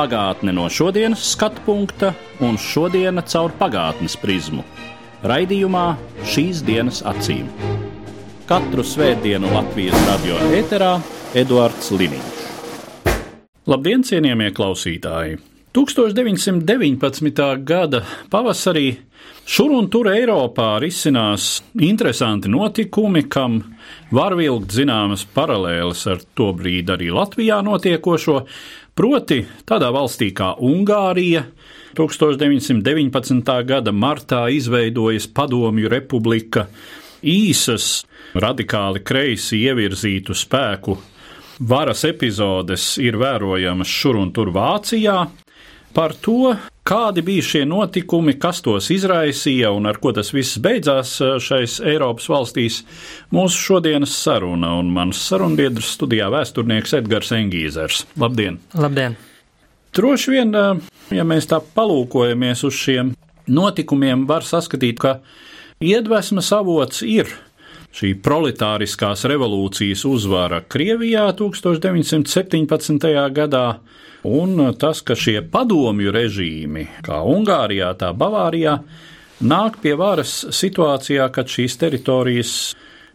Pagātne no šodienas skatu punkta un šodienas caur pagātnes prizmu. Raidījumā šīs dienas acīm. Katru svētdienu Latvijas radio eterā Eduards Liniņš. Labdien, cienījamie klausītāji! 1919. gada pavasarī šur un tur Eiropā risinās interesanti notikumi, kam var vilkt zināmas paralēles ar to brīdi arī Latvijā notiekošo, proti tādā valstī kā Ungārija. 1919. gada martā izveidojas Padomju republika, īsas, radikāli kreisi ievirzītu spēku varas epizodes ir vērojamas šur un tur Vācijā. Par to, kādi bija šie notikumi, kas tos izraisīja un ar ko tas viss beidzās šais Eiropas valstīs, mūsu šodienas saruna un mans sarunbiedrs studijā vēsturnieks Edgars Engīzers. Labdien! Labdien! Droši vien, ja mēs tā palūkojamies uz šiem notikumiem, var saskatīt, ka iedvesmas avots ir šī proletāriskās revolūcijas uzvara Krievijā 1917. gadā, un tas, ka šie padomju režīmi, kā Ungārijā, tā Bavārijā, nāk pie varas situācijā, kad šīs teritorijas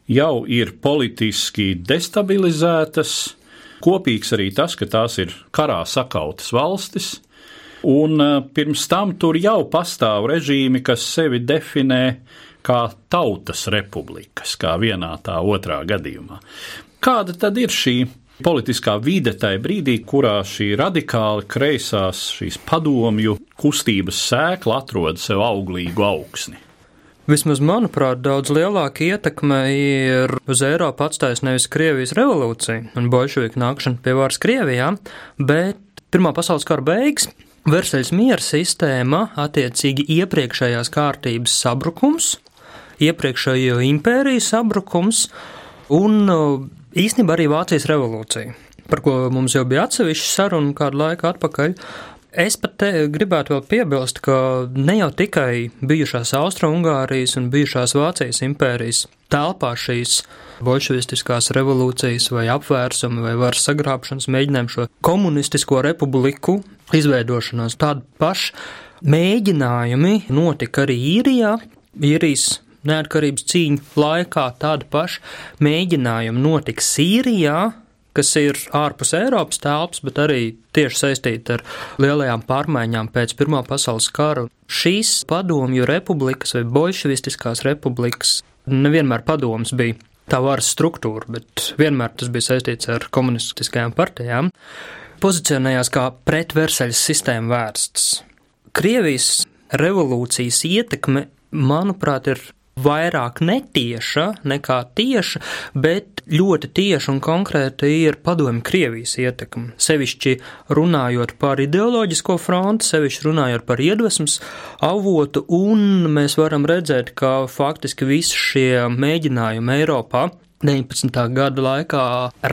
jau ir politiski destabilizētas, kopīgs arī tas, ka tās ir karā sakautas valstis, un pirms tam tur jau pastāv režīmi, kas sevi definē kā tautas republikas, kā vienā tā otrā gadījumā. Kāda tad ir šī politiskā vide tajā brīdī, kurā šī radikāli kreisās šīs padomju kustības sēkla atrod sev auglīgu augsni? Vismaz, manuprāt, daudz lielāka ietekme ir uz Eiropu atstājusi nevis Krievijas revolūcija un bolševiku nākšana pie varas Krievijā, bet Pirmā pasaules kara beigas, Versaļas miera sistēma, attiecīgi iepriekšējās kārtības sabrukums, iepriekšējo impēriju sabrukums un īstenībā arī Vācijas revolūcija, par ko mums jau bija atsevišķa saruna kādu laiku atpakaļ. Es pat gribētu vēl piebilst, ka ne jau tikai bijušās Austro-Ungārijas un bijušās Vācijas impērijas telpā šīs bolševistiskās revolūcijas vai apvērsumi vai varas sagrābšanas mēģinājumi šo komunistisko republiku izveidošanos. Tādi paši mēģinājumi notika arī īrijā, īrijas neatkarības cīņu laikā, tādi paši mēģinājumi notika Sīrijā, kas ir ārpus Eiropas telpas, bet arī tieši saistīta ar lielajām pārmaiņām pēc Pirmā pasaules kara. Šīs padomju republikas vai bolševistiskās republikas nevienmēr padoms bija tā varas struktūra, bet vienmēr tas bija saistīts ar komunistiskajām partijām, pozicionējās kā pretversaļas sistēma vērsts. Krievijas revolūcijas ietekme, manuprāt, ir vairāk netieša nekā tieša, bet ļoti tieša un konkrēta ir padomju Krievijas ietekme. Sevišķi runājot par ideoloģisko fronti, sevišķi runājot par iedvesmas avotu, un mēs varam redzēt, ka faktiski visi šie mēģinājumi Eiropā 19. gada laikā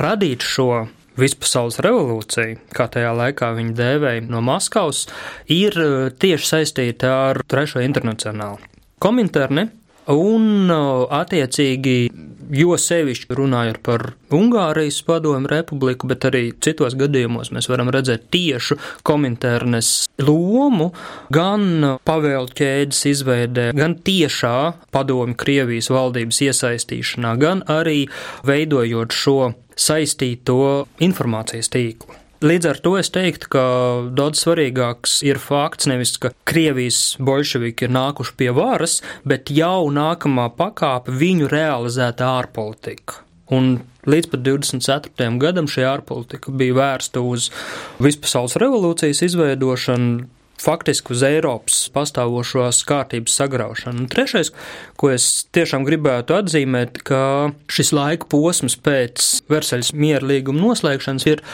radīt šo Vispasaules revolūcija, kā tajā laikā viņi dēvēja no Maskavas, ir tieši saistīta ar Trešo internacionālu. Kominterne Un, attiecīgi, jo sevišķi runājot par Ungārijas padomu republiku, bet arī citos gadījumos mēs varam redzēt tiešu komintērnes lomu gan pavēlu ķēdes izveidē, gan tiešā padomu Krievijas valdības iesaistīšanā, gan arī veidojot šo saistīto informācijas tīklu. Līdz ar to es teiktu, ka daudz svarīgāks ir fakts nevis, ka Krievijas bolševiki ir nākuši pie varas, bet jau nākamā pakāpe viņu realizēta ārpolitika. Un līdz pat 24. gadam šī ārpolitika bija vērsta uz vispasaules revolūcijas izveidošanu, faktiski uz Eiropas pastāvošās kārtības sagraušanu. Un trešais, ko es tiešām gribētu atzīmēt, ka šis laika posms pēc Versaļas miera līguma noslēgšanas ir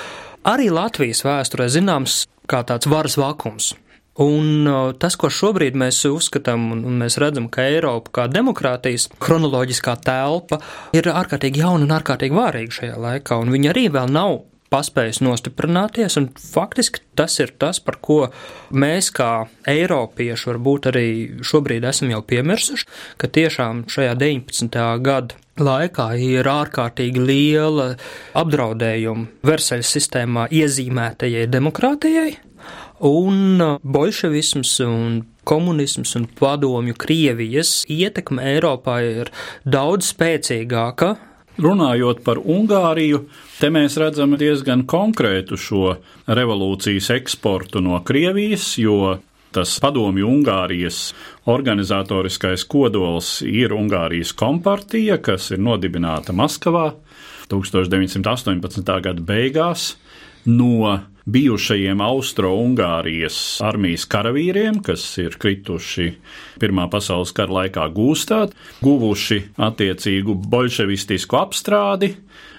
arī Latvijas vēsturē zināms kā tāds varas vakums. Un tas, ko šobrīd mēs uzskatām, un mēs redzam, ka Eiropa kā demokrātijas chronoloģiskā telpa ir ārkārtīgi jauna un ārkārtīgi vārīga šajā laikā, un viņa arī vēl nav paspējis nostiprināties, un faktiski tas ir tas, par ko mēs kā eiropieši varbūt arī šobrīd esam jau piemirsuši, ka tiešām šajā 19. gada laikā ir ārkārtīgi liela apdraudējuma Versaļas sistēmā iezīmētajai demokrātijai, un uh, bolševisms un komunisms un padomju Krievijas ietekme Eiropā ir daudz spēcīgāka. Runājot par Ungāriju, te mēs redzam diezgan konkrētu šo revolūcijas eksportu no Krievijas, jo tas padomju Ungārijas organizatoriskais kodols ir Ungārijas kompartija, kas ir nodibināta Maskavā 1918. gada beigās no bijušajiem Austro-Ungārijas armijas karavīriem, kas ir krituši Pirmā pasaules kara laikā gūstā, guvuši attiecīgu bolševistisku apstrādi,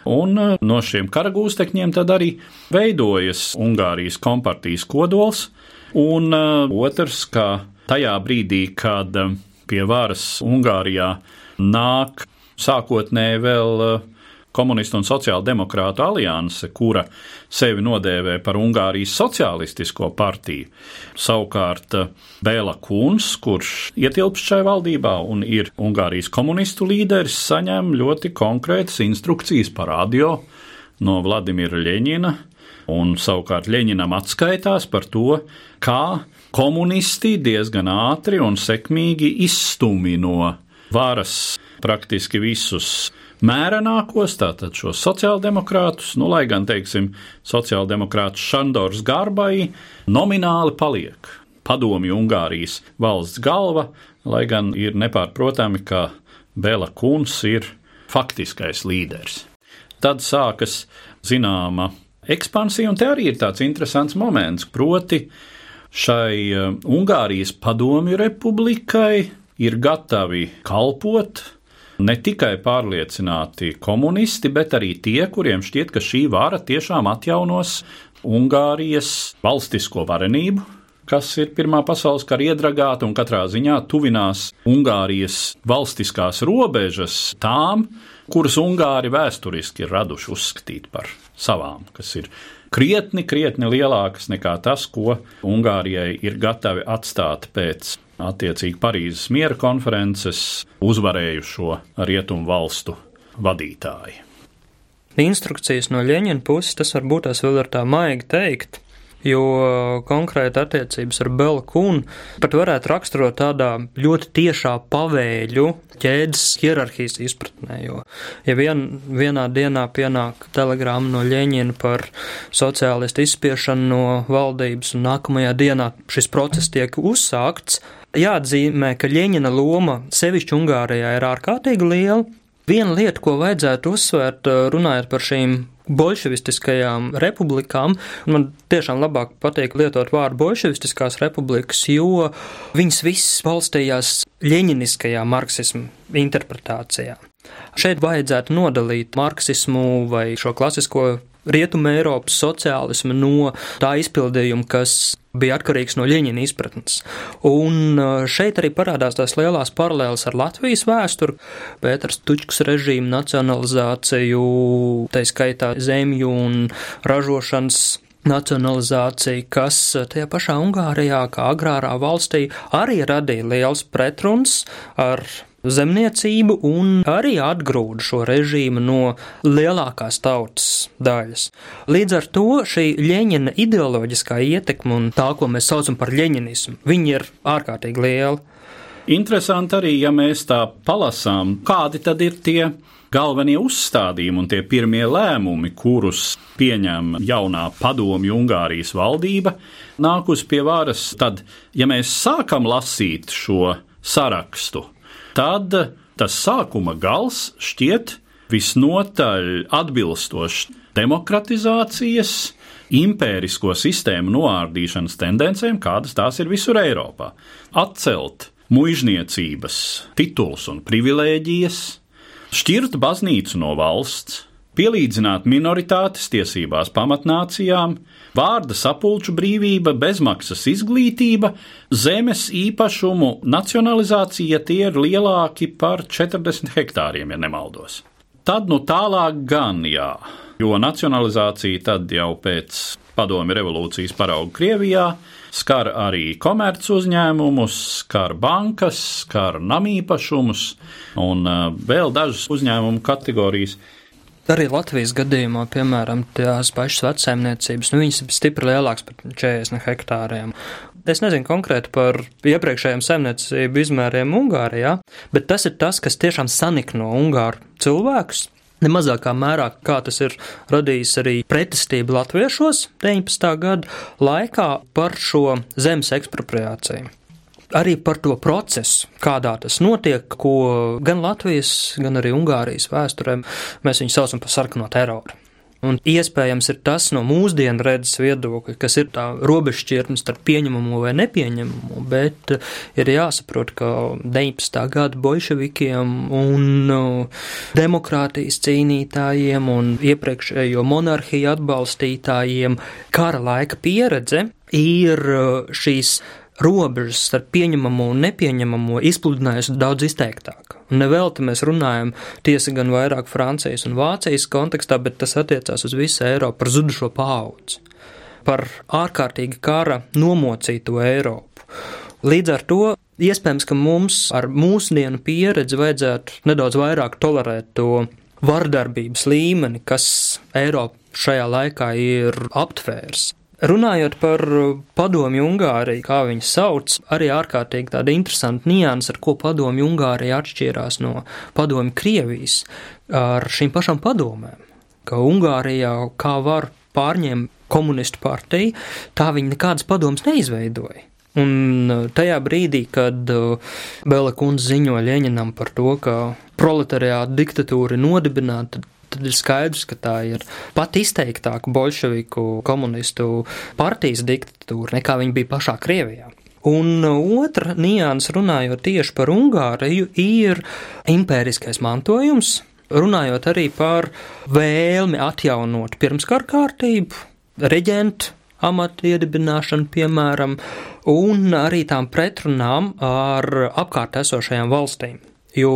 un uh, no šiem karagūstekņiem tad arī veidojas Ungārijas kompartijas kodols, un uh, otrs, ka tajā brīdī, kad uh, pie varas Ungārijā nāk sākotnēji vēl komunistu un sociāla demokrātu alianse, kura sevi nodēvē par Ungārijas sociālistisko partiju. Savukārt Bēla Kūns, kurš ietilpst šajā valdībā un ir Ungārijas komunistu līderis, saņem ļoti konkrētas instrukcijas par radio no Vladimira Ļeņina, un savukārt Ļeņinam atskaitās par to, kā komunisti diezgan ātri un sekmīgi izstumi no varas praktiski visus mērenākos, tātad šos sociāldemokrātus, nu, lai gan, teiksim, sociāldemokrāts Šandors Gārbai nomināli paliek padomju Ungārijas valsts galva, lai gan ir nepārprotami, ka Bela Kuns ir faktiskais līderis. Tad sākas zināma ekspansija, un te arī ir tāds interesants moments, proti šai uh, Ungārijas padomju republikai ir gatavi kalpot ne tikai pārliecināti komunisti, bet arī tie, kuriem šķiet, ka šī vara tiešām atjaunos Ungārijas valstisko varenību, kas ir Pirmā pasaules kara iedragāta un katrā ziņā tuvinās Ungārijas valstiskās robežas tām, kuras Ungāri vēsturiski ir raduši uzskatīt par savām, kas ir krietni, krietni lielākas nekā tas, ko Ungārijai ir gatavi atstāt pēc attiecīgi Parīzes miera konferences uzvarējušo rietumu valstu vadītāji. Instrukcijas no Ļeņina puses tas varbūt tās vēl ir tā maigi teikt, jo konkrēti attiecības ar Belkunu pat varētu raksturot tādā ļoti tiešā pavēļu ķēdes hierarhijas izpratnē, jo ja vien, vienā dienā pienāk telegrāma no Ļeņina par sociālistu izspiešanu no valdības un nākamajā dienā šis process tiek uzsākts, Jāatzīmē, ka Ļeņina loma sevišķi Ungārijā ir ārkārtīgi liela. Viena lieta, ko vajadzētu uzsvērt, runājot par šīm bolševistiskajām republikām. Man tiešām labāk patīk lietot vārdu bolševistiskās republikas, jo viņas viss balstījās ļeņiniskajā marksismu interpretācijā. Šeit vajadzētu nodalīt marksismu vai šo klasisko Rietuma Eiropas sociālismu no tā izpildījuma, kas bija atkarīgs no Ļeņina izpratnes. Un šeit arī parādās tās lielās paralēles ar Latvijas vēsturi, Pēters Tučkas režīmu nacionalizāciju, tā skaitā zemju un ražošanas nacionalizācija, kas tajā pašā Ungārijā, kā agrārā valstī, arī radīja liels pretruns ar zemniecību un arī atgrūda šo režīmu no lielākās tautas daļas. Līdz ar to šī Ļeņina ideoloģiskā ietekme un tā, ko mēs saucam par ļeņinismu, viņi ir ārkārtīgi liela. Interesanti arī, ja mēs tā palasām, kādi tad ir tie galvenie uzstādījumi un tie pirmie lēmumi, kurus pieņem jaunā padomju Ungārijas valdība, nākus pie varas, tad, ja mēs sākam lasīt šo sarakstu, tad tas sākuma gals šķiet visnotaļ atbilstošs demokratizācijas, impērisko sistēmu noārdīšanas tendencēm, kādas tās ir visur Eiropā. Atcelt muizniecības tituls un privilēģijas, šķirt baznīcu no valsts, pielīdzināt minoritātes tiesībās pamatnācijām, vārda sapulču brīvība, bezmaksas izglītība, zemes īpašumu nacionalizācija tie ir lielāki par 40 hektāriem, ja nemaldos. Tad nu tālāk gan jā, jo nacionalizācija tad jau pēc padomi revolūcijas parauga Krievijā skar arī komerc uzņēmumus, skar bankas, skar namīpašumus un uh, vēl dažas uzņēmumu kategorijas. Arī Latvijas gadījumā, piemēram, tās pašas vecsaimniecības, nu, viņas ir stipri lielākas par 40 hektāriem. Es nezinu konkrēti par iepriekšējiem saimniecību izmēriem Ungārijā, bet tas ir tas, kas tiešām sanikno Ungāru cilvēkus. Nemazākā mērā, kā tas ir radījis arī pretestību latviešos 19. gada laikā par šo zemes ekspropriāciju arī par to procesu, kādā tas notiek, ko gan Latvijas, gan arī Ungārijas vēsturē mēs viņu saucam par sarkano teroru. Un iespējams ir tas no mūsdienu redzes viedokļa, kas ir tā robežšķirtne starp pieņemamo vai nepieņemamo, bet ir jāsaprot, ka 19. gada bolševikiem un demokrātijas cīnītājiem un iepriekšējo monarhiju atbalstītājiem kara laika pieredze ir šīs robežas starp pieņemamo un nepieņemamo izpludinājusi daudz izteiktāk. Nevelti mēs runājam tiesa gan vairāk Francijas un Vācijas kontekstā, bet tas attiecās uz visu Eiropu par zudušo paudzi, par ārkārtīgi kara nomocīto Eiropu. Līdz ar to iespējams, ka mums ar mūsdienu pieredzi vajadzētu nedaudz vairāk tolerēt to vardarbības līmeni, kas Eiropu šajā laikā ir aptvērs. Runājot par padomju Ungāriju, kā viņu sauc, arī ārkārtīgi tāda interesanta nianses, ar ko padomju Ungārija atšķīrās no padomju Krievijas ar šīm pašām padomēm. Ka Ungārijā kā var pārņemt komunistu partiju, tā viņi nekādas padomas neizveidoja. Un uh, tajā brīdī, kad uh, Bela kundze ziņo Ļeņinam par to, ka proletariāta diktatūra ir nodibināta, tad ir skaidrs, ka tā ir pat izteiktāka bolševiku komunistu partijas diktatūra nekā viņa bija pašā Krievijā. Un otra nianses runājot tieši par Ungāriju ir impēriskais mantojums, runājot arī par vēlmi atjaunot pirmskar kārtību, reģentu amatu iedibināšanu, piemēram, un arī tām pretrunām ar apkārt esošajām valstīm. Jo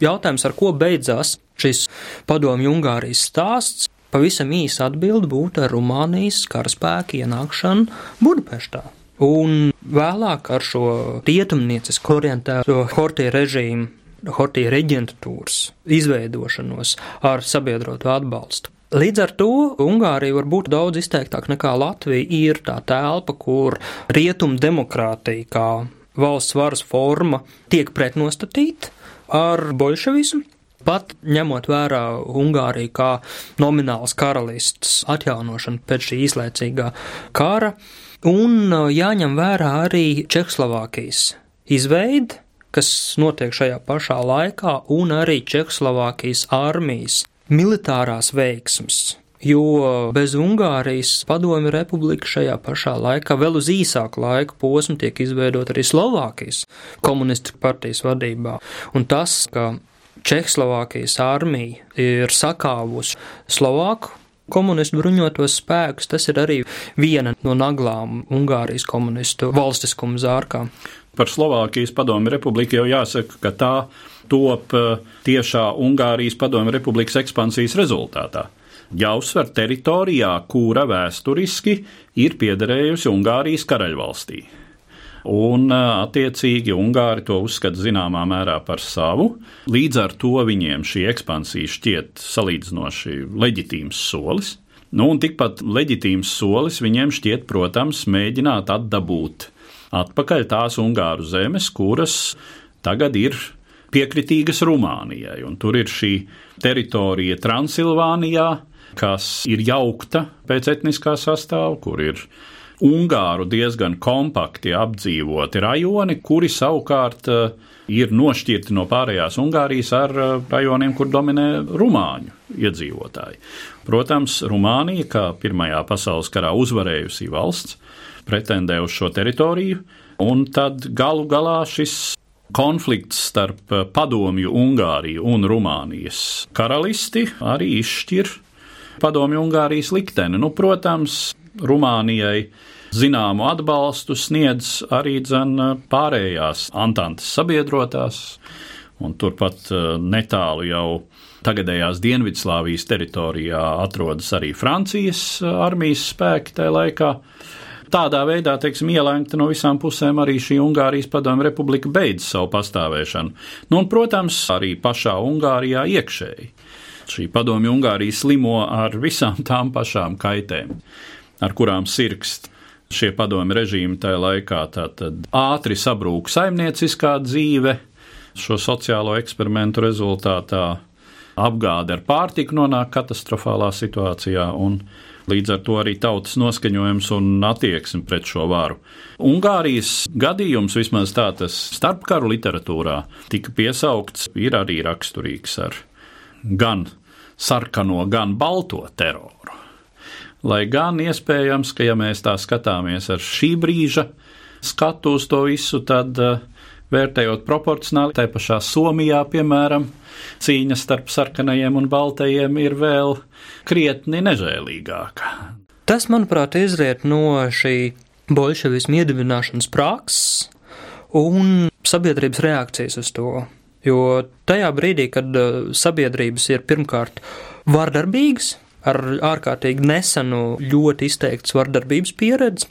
jautājums, ar ko beidzās šis padomju Ungārijas stāsts, pavisam īsa atbilde būtu ar Rumānijas karaspēku ienākšanu Budapeštā. Un vēlāk ar šo rietumniecisku orientēto Hortī režīmu, Hortī reģentūras izveidošanos ar sabiedroto atbalstu. Līdz ar to Ungārija var būt daudz izteiktāk nekā Latvija. Ir tā telpa, kur rietumu demokrātija kā valsts varas forma tiek pretnostatīta ar bolševismu. Pat ņemot vērā Ungāriju kā nomināls karalists atjaunošanu pēc šī īslaicīgā kara, un uh, jāņem vērā arī Čehoslovākijas izveidi, kas notiek šajā pašā laikā, un arī Čehoslovākijas armijas militārās veiksmes. Jo bez Ungārijas padomju republika šajā pašā laikā vēl uz īsāku laiku posmu tiek izveidot arī Slovākijas komunistu partijas vadībā. Un tas, ka Čehoslovākijas armija ir sakāvusi Slovāku komunistu bruņotos spēkus, tas ir arī viena no naglām Ungārijas komunistu valstiskuma zārkām. Par Slovākijas padomu republiku jau jāsaka, ka tā top eh, tiešā Ungārijas padomu republikas ekspansijas rezultātā. Jāuzsver teritorijā, kura vēsturiski ir piederējusi Ungārijas karaļvalstī un attiecīgi Ungāri to uzskata zināmā mērā par savu. Līdz ar to viņiem šī ekspansija šķiet salīdzinoši leģitīms solis. Nu, un tikpat leģitīms solis viņiem šķiet, protams, mēģināt atdabūt atpakaļ tās Ungāru zemes, kuras tagad ir piekritīgas Rumānijai. Un tur ir šī teritorija Transilvānijā, kas ir jaukta pēc etniskā sastāvā, kur ir Ungāru diezgan kompakti apdzīvoti rajoni, kuri savukārt eh, ir nošķirti no pārējās Ungārijas ar eh, rajoniem, kur dominē rumāņu iedzīvotāji. Protams, Rumānija, kā Pirmajā pasaules karā uzvarējusi valsts, pretendē uz šo teritoriju, un tad galu galā šis konflikts starp eh, padomju Ungāriju un Rumānijas karalisti arī izšķir padomju Ungārijas likteni. Nu, protams, Rumānijai zināmu atbalstu sniedz arī dzen pārējās Antantes sabiedrotās, un turpat netālu jau tagadējās Dienvidslāvijas teritorijā atrodas arī Francijas armijas spēki tajā laikā. Tādā veidā, teiksim, ielēgta no visām pusēm arī šī Ungārijas padomju republika beidz savu pastāvēšanu. Nu, un, protams, arī pašā Ungārijā iekšēji. Šī padomju Ungārija slimo ar visām tām pašām kaitēm, ar kurām sirgst šie padomju režīmi tajā laikā. Tātad ātri sabrūk saimnieciskā dzīve šo sociālo eksperimentu rezultātā apgāde ar pārtiku nonāk katastrofālā situācijā, un līdz ar to arī tautas noskaņojums un attieksme pret šo varu. Ungārijas gadījums, vismaz tā tas starpkaru literatūrā, tika piesaukts, ir arī raksturīgs ar gan sarkano, gan balto teroru. Lai gan iespējams, ka ja mēs tā skatāmies ar šī brīža skatu uz to visu, tad uh, vērtējot proporcionāli, tai pašā Somijā, piemēram, cīņa starp sarkanajiem un baltajiem ir vēl krietni nežēlīgāka. Tas, manuprāt, izriet no šī bolševismu iedibināšanas prakses un sabiedrības reakcijas uz to. Jo tajā brīdī, kad uh, sabiedrības ir pirmkārt vardarbīgas, ar ārkārtīgi nesenu, ļoti izteikts vardarbības pieredzi,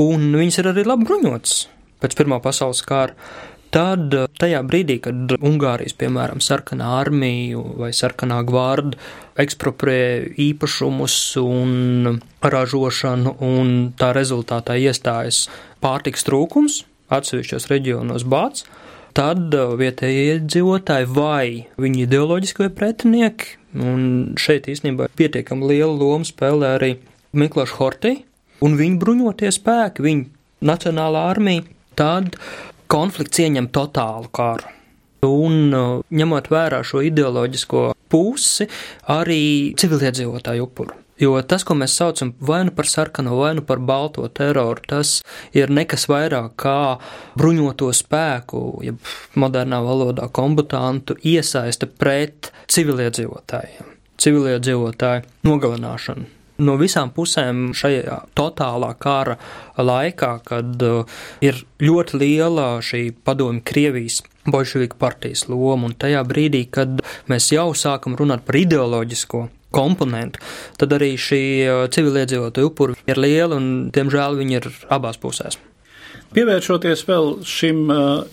un viņas ir arī labi bruņotas pēc Pirmā pasaules kara. Tad, tajā brīdī, kad Ungārijas, piemēram, sarkanā armija vai sarkanā gvārda ekspropriē īpašumus un ražošanu, un tā rezultātā iestājas pārtiks trūkums, atsevišķos reģionos bāts, tad vietējie iedzīvotāji vai viņi ideoloģiski vai pretinieki, un šeit īstenībā pietiekami liela loma spēlē arī Miklāša Hortī un viņa bruņotie spēki, viņa nacionālā armija, tad konflikts ieņem totālu karu. Un uh, ņemot vērā šo ideoloģisko pusi, arī civiliedzīvotāju upuru. Jo tas, ko mēs saucam vai nu par sarkano, vai nu par balto teroru, tas ir nekas vairāk kā bruņoto spēku, ja modernā valodā kombatantu iesaista pret civiliedzīvotājiem, civiliedzīvotāju nogalināšanu. No visām pusēm šajā totālā kara laikā, kad uh, ir ļoti liela šī padomju Krievijas bolševiku partijas loma, un tajā brīdī, kad mēs jau sākam runāt par ideoloģisko komponentu, tad arī šī civiliedzīvotāju upuri ir liela, un, diemžēl, viņi ir abās pusēs. Pievēršoties vēl šim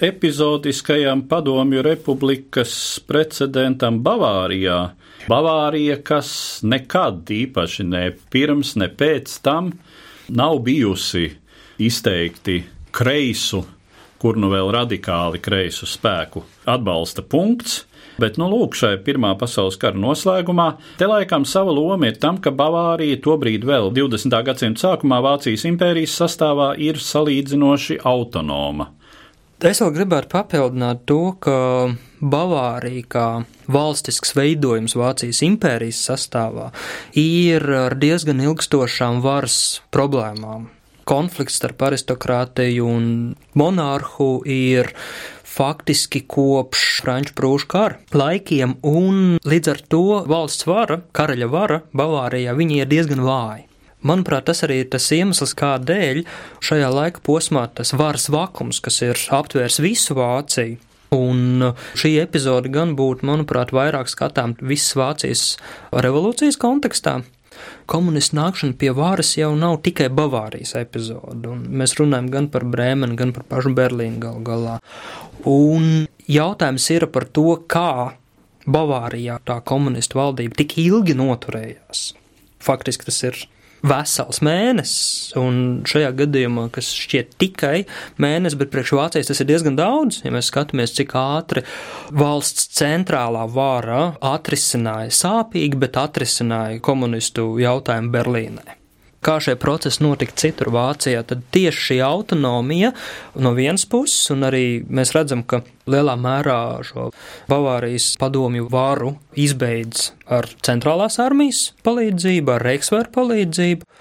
epizodiskajam padomju republikas precedentam Bavārijā, Bavārija, kas nekad īpaši ne pirms, ne pēc tam nav bijusi izteikti kreisu, kur nu vēl radikāli kreisu spēku atbalsta punkts. Bet, nu, lūk, šai Pirmā pasaules kara noslēgumā, te laikam sava loma ir tam, ka Bavārija tobrīd vēl 20. gadsimta sākumā Vācijas impērijas sastāvā ir salīdzinoši autonoma. Es vēl gribētu papildināt to, ka Bavārija kā valstisks veidojums Vācijas impērijas sastāvā ir ar diezgan ilgstošām varas problēmām. Konflikts starp aristokrātiju un monārhu ir faktiski kopš Franču prūšu kara laikiem, un līdz ar to valsts vara, karaļa vara Bavārijā, viņi ir diezgan vāji. Manuprāt, tas arī ir tas iemesls, kādēļ šajā laika posmā tas varas vakums, kas ir aptvērs visu Vāciju, Un šī epizode gan būtu, manuprāt, vairāk skatām visas Vācijas revolūcijas kontekstā. Komunistu nākšana pie varas jau nav tikai Bavārijas epizode, un mēs runājam gan par Brēmeni, gan par pašu Berlīnu gal galā. Un jautājums ir par to, kā Bavārijā tā komunistu valdība tik ilgi noturējās. Faktiski tas ir vesels mēnesis, un šajā gadījumā, kas šķiet tikai mēnesis, bet priekš Vācijas tas ir diezgan daudz, ja mēs skatāmies, cik ātri valsts centrālā vara atrisināja sāpīgi, bet atrisināja komunistu jautājumu Berlīnai kā šie procesi notika citur Vācijā, tad tieši šī autonomija no vienas puses, un arī mēs redzam, ka lielā mērā šo Bavārijas padomju varu izbeidz ar centrālās armijas palīdzību, ar Reiksvēru palīdzību.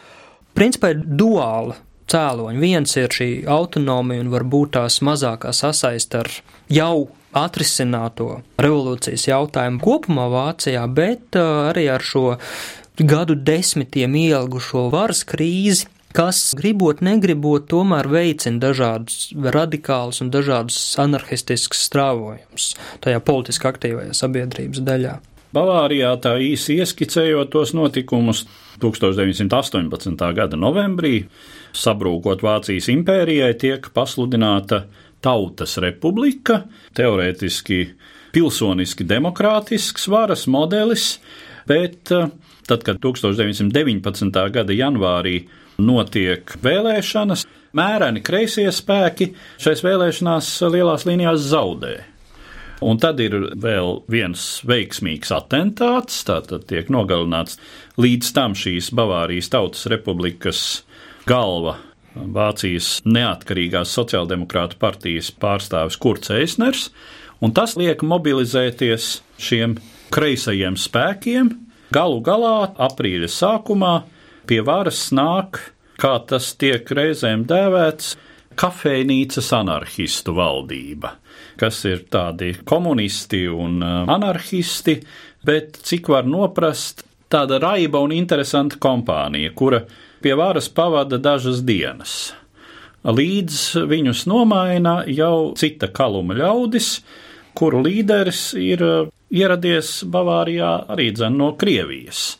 Principā ir duāla cēloņi. Viens ir šī autonomija un varbūt tās mazākā sasaista ar jau atrisināto revolūcijas jautājumu kopumā Vācijā, bet uh, arī ar šo gadu desmitiem ielgušo varas krīzi, kas, gribot, negribot, tomēr veicina dažādus radikālus un dažādus anarchistiskus strāvojumus tajā politiski aktīvajā sabiedrības daļā. Bavārijā tā īsi ieskicējot tos notikumus 1918. gada novembrī, sabrūkot Vācijas impērijai, tiek pasludināta Tautas republika, teorētiski pilsoniski demokrātisks varas modelis, bet eh, tad, kad 1919. gada janvārī notiek vēlēšanas, mēreni kreisie spēki šais vēlēšanās lielās līnijās zaudē. Un tad ir vēl viens veiksmīgs atentāts, tātad tiek nogalināts līdz tam šīs Bavārijas Tautas Republikas galva. Vācijas neatkarīgās sociāldemokrāta partijas pārstāvis Kurts Eisners, un tas liek mobilizēties šiem kreisajiem spēkiem. Galu galā, aprīļa sākumā, pie varas nāk, kā tas tiek reizēm dēvēts, kafejnīcas anarchistu valdība, kas ir tādi komunisti un uh, anarchisti, bet cik var noprast, tāda raiba un interesanta kompānija, kura pie varas pavada dažas dienas. Līdz viņus nomaina jau cita kaluma ļaudis, kuru līderis ir uh, ieradies Bavārijā arī dzen no Krievijas.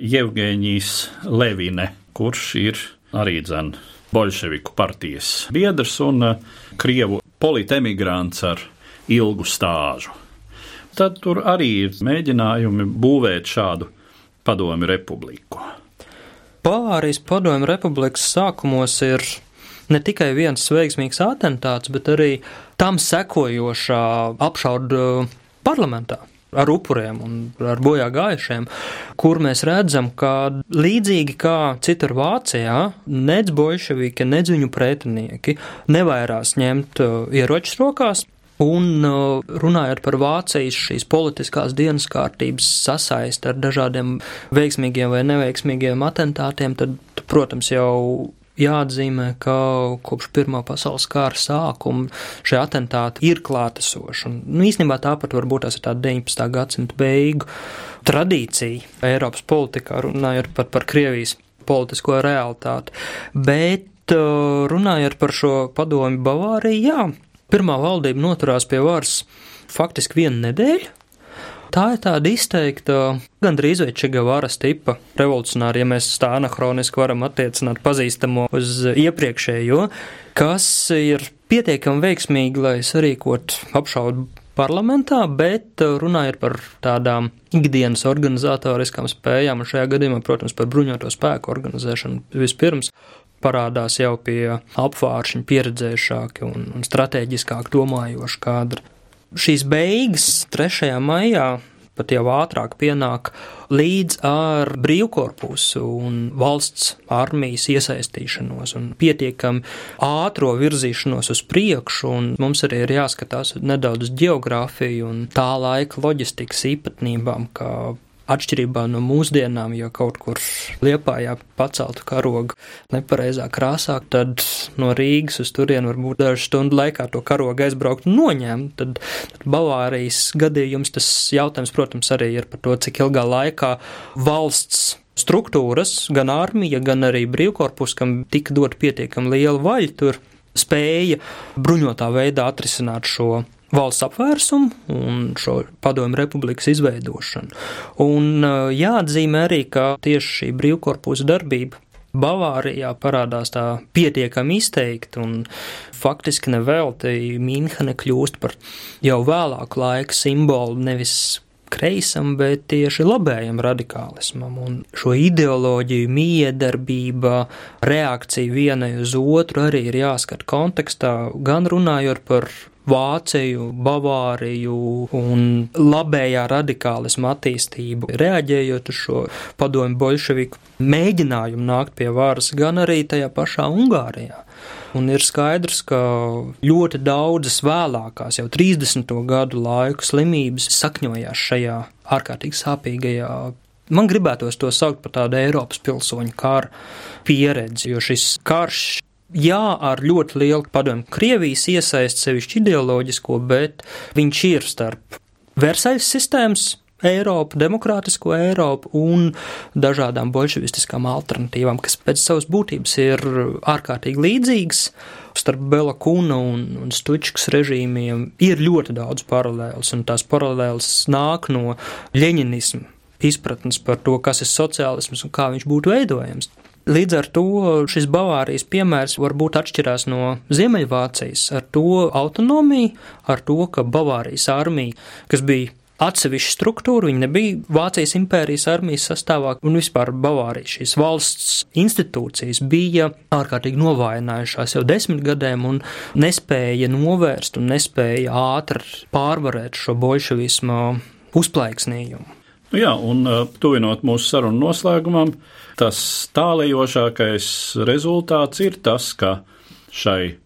Jevgeņijs Levine, kurš ir arī dzen bolševiku partijas biedrs un uh, krievu politemigrants ar ilgu stāžu. Tad tur arī ir mēģinājumi būvēt šādu padomi republiku. Bavārijas padomi republikas sākumos ir ne tikai viens veiksmīgs atentāts, bet arī tam sekojošā apšauda parlamentā ar upuriem un ar bojā gājušiem, kur mēs redzam, ka līdzīgi kā citur Vācijā, nec bolševiki, nec viņu pretinieki nevairās ņemt uh, ieročus rokās, Un uh, runājot par Vācijas šīs politiskās dienas kārtības sasaisti ar dažādiem veiksmīgiem vai neveiksmīgiem atentātiem, tad, protams, jau jāatzīmē, ka kopš Pirmā pasaules kara sākuma šie atentāti ir klātesoši. Un, nu, īstenībā tāpat varbūt tas ir tā 19. gadsimta beigu tradīcija Eiropas politikā, runājot par, par Krievijas politisko realitāti. Bet uh, runājot par šo padomi Bavāriju, jā, pirmā valdība noturās pie varas faktiski vienu nedēļu. Tā ir tāda izteikta, gandrīz vai Čigavaras tipa revolucionāra, ja mēs tā anahroniski varam attiecināt pazīstamo uz iepriekšējo, kas ir pietiekami veiksmīgi, lai sarīkot apšaudu parlamentā, bet runājot par tādām ikdienas organizatoriskām spējām, un šajā gadījumā, protams, par bruņoto spēku organizēšanu vispirms, parādās jau pie apvāršņa pieredzējušāki un, un strateģiskāk domājoši kadri šīs beigas 3. maijā pat jau ātrāk pienāk līdz ar brīvkorpusu un valsts armijas iesaistīšanos un pietiekami ātro virzīšanos uz priekšu, un mums arī ir jāskatās nedaudz geogrāfiju un tā laika loģistikas īpatnībām, kā Atšķirībā no mūsdienām, ja kaut kur liepājā paceltu karogu nepareizā krāsā, tad no Rīgas uz turieni varbūt dažu stundu laikā to karogu aizbraukt un noņemt. Tad, tad Bavārijas gadījums tas jautājums, protams, arī ir par to, cik ilgā laikā valsts struktūras, gan armija, gan arī brīvkorpus, kam tika dot pietiekami liela vaļa, tur spēja bruņotā veidā atrisināt šo valsts apvērsumu un šo padomu republikas izveidošanu. Un jāatzīmē arī, ka tieši šī brīvkorpusa darbība Bavārijā parādās tā pietiekami izteikti, un faktiski nevelti Mīnhene kļūst par jau vēlāku laiku simbolu nevis kreisam, bet tieši labējam radikālismam. Un šo ideoloģiju, miedarbība, reakcija vienai uz otru arī ir jāskat kontekstā, gan runājot par Vāciju, Bavāriju un labējā radikālisma attīstību, reaģējot uz šo padomju bolševiku mēģinājumu nākt pie varas, gan arī tajā pašā Ungārijā. Un ir skaidrs, ka ļoti daudzas vēlākās, jau 30. gadu laiku slimības sakņojās šajā ārkārtīgi sāpīgajā Man gribētos to saukt par tādu Eiropas pilsoņu kara pieredzi, jo šis karš jā, ar ļoti lielu padomu Krievijas iesaist sevišķi ideoloģisko, bet viņš ir starp Versaļas sistēmas Eiropu, demokrātisko Eiropu un dažādām bolševistiskām alternatīvām, kas pēc savas būtības ir ārkārtīgi līdzīgas. Starp Bela Kuna un, un Stučkas režīmiem ir ļoti daudz paralēlas, un tās paralēlas nāk no ļeņinisma izpratnes par to, kas ir sociālisms un kā viņš būtu veidojams. Līdz ar to šis Bavārijas piemērs varbūt atšķirās no Ziemeļvācijas ar to autonomiju, ar to, ka Bavārijas armija, kas bija atsevišķa struktūra, viņa nebija Vācijas impērijas armijas sastāvā, un vispār Bavārijas šīs valsts institūcijas bija ārkārtīgi novājinājušās jau desmit gadiem un nespēja novērst un nespēja ātri pārvarēt šo bolševismu uzplaiksnījumu. Nu jā, un tuvinot mūsu sarunu noslēgumam, tas tālējošākais rezultāts ir tas, ka šai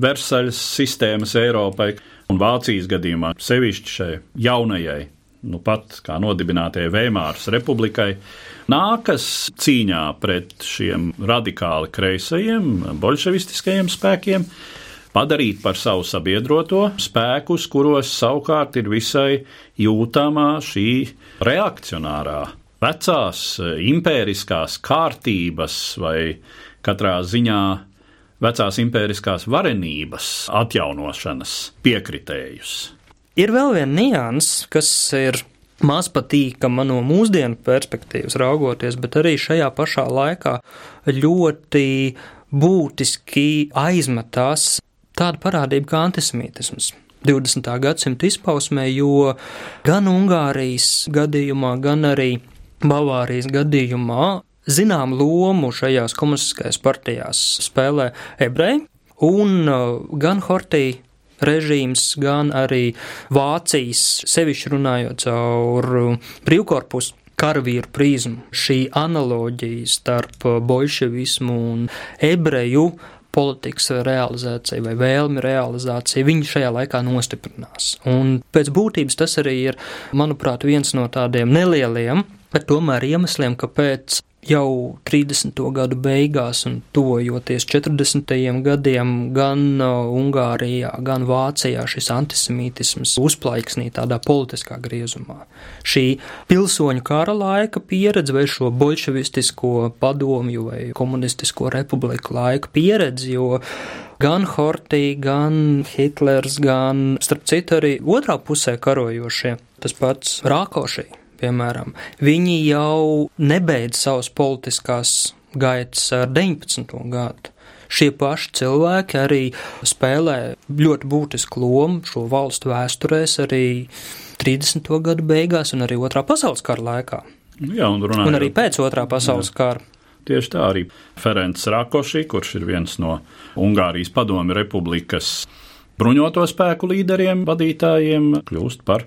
Versaļas sistēmas Eiropai un Vācijas gadījumā sevišķi šai jaunajai, nu pat kā nodibinātajai Veimāras republikai, nākas cīņā pret šiem radikāli kreisajiem, bolševistiskajiem spēkiem, padarīt par savu sabiedroto spēkus, kuros savukārt ir visai jūtamā šī reakcionārā, vecās impēriskās kārtības vai katrā ziņā vecās impēriskās varenības atjaunošanas piekritējus. Ir vēl viena nianses, kas ir maz patīkama no mūsdienu perspektīvas raugoties, bet arī šajā pašā laikā ļoti būtiski aizmetās tāda parādība kā antisemītisms. 20. gadsimta izpausmē, jo gan Ungārijas gadījumā, gan arī Bavārijas gadījumā zinām lomu šajās komunistiskajās partijās spēlē ebreji, un uh, gan Hortī režīms, gan arī Vācijas, sevišķi runājot caur brīvkorpusu karavīru prizmu, šī analoģija starp bolševismu un ebreju politikas realizācija vai vēlmi realizācija, viņi šajā laikā nostiprinās. Un pēc būtības tas arī ir, manuprāt, viens no tādiem nelieliem, bet tomēr iemesliem, kāpēc jau 30. gadu beigās un tuvojoties 40. gadiem gan uh, Ungārijā, gan Vācijā šis antisemītisms uzplaiksnī tādā politiskā griezumā. Šī pilsoņu kara laika pieredze vai šo bolševistisko padomju vai komunistisko republiku laika pieredze, jo gan Hortī, gan Hitlers, gan, starp citu, arī otrā pusē karojošie, tas pats Rākošī piemēram, viņi jau nebeidz savas politiskās gaitas ar 19. gadu. Šie paši cilvēki arī spēlē ļoti būtisku lomu šo valstu vēsturēs arī 30. gadu beigās un arī Otrā pasaules kara laikā. Jā, un, runājot, un arī pēc Otrā pasaules jā. kara. Tieši tā arī Ferencs Rakoši, kurš ir viens no Ungārijas padomi republikas bruņoto spēku līderiem, vadītājiem, kļūst par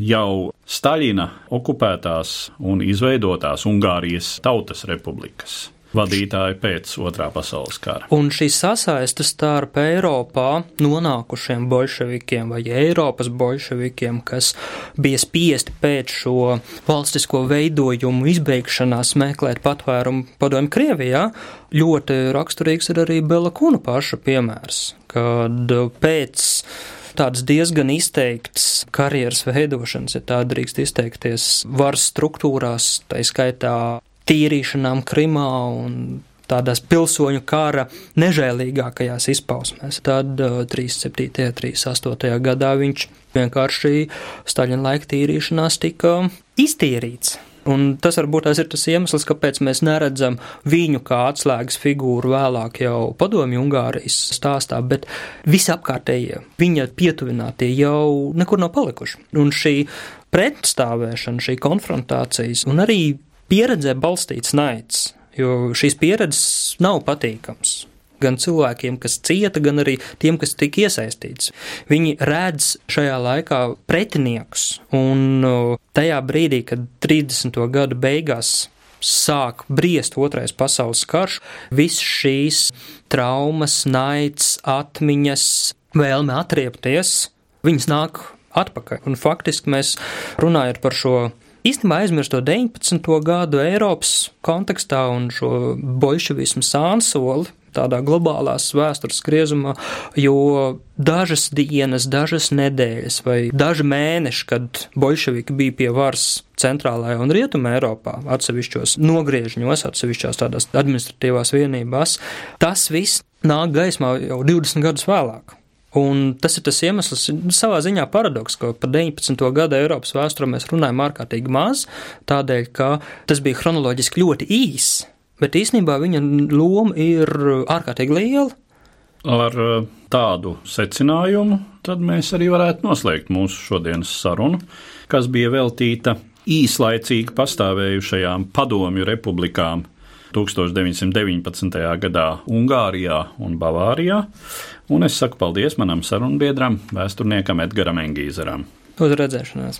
jau Staļina okupētās un izveidotās Ungārijas Tautas Republikas vadītāji pēc otrā pasaules kara. Un šī sasaiste starp Eiropā nonākušiem bolševikiem vai Eiropas bolševikiem, kas bija spiesti pēc šo valstisko veidojumu izbeigšanās meklēt patvērumu padomju Krievijā, ļoti raksturīgs ir arī Bela Kuna paša piemērs, kad pēc tādas diezgan izteiktas karjeras veidošanas, ja tā drīkst izteikties, varas struktūrās, tā skaitā tīrīšanām Krimā un tādās pilsoņu kara nežēlīgākajās izpausmēs. Tad 37. un 38. gadā viņš vienkārši Staļina laika tīrīšanās tika iztīrīts. Un tas varbūt tas ir tas iemesls, kāpēc mēs neredzam viņu kā atslēgas figūru vēlāk jau padomju Ungārijas stāstā, bet visapkārtējie viņa pietuvinātie jau nekur nav palikuši. Un šī pretstāvēšana, šī konfrontācijas un arī pieredzē balstīts naids, jo šīs pieredzes nav patīkams gan cilvēkiem, kas cieta, gan arī tiem, kas tika iesaistīts. Viņi redz šajā laikā pretiniekus, un tajā brīdī, kad 30. gadu beigās sāk briest otrais pasaules karš, viss šīs traumas, naids, atmiņas, vēlme atriepties, viņas nāk atpakaļ. Un faktiski mēs runājot par šo īstenībā aizmirst to 19. gadu Eiropas kontekstā un šo bolševismu sānsoli, tādā globālās vēstures griezumā, jo dažas dienas, dažas nedēļas vai daži mēneši, kad bolševiki bija pie varas centrālajā un rietumē Eiropā, atsevišķos nogriežņos, atsevišķās tādās administratīvās vienībās, tas viss nāk gaismā jau 20 gadus vēlāk. Un tas ir tas iemesls, savā ziņā paradoks, ka par 19. gada Eiropas vēsturē mēs runājam ārkārtīgi maz, tādēļ, ka tas bija chronoloģiski ļoti īss, bet īsnībā viņa loma ir ārkārtīgi liela. Ar uh, tādu secinājumu tad mēs arī varētu noslēgt mūsu šodienas sarunu, kas bija veltīta īslaicīgi pastāvējušajām padomju republikām 1919. gadā Ungārijā un Bavārijā, un es saku paldies manam sarunbiedram, vēsturniekam Edgaram Engīzeram. Uz redzēšanās!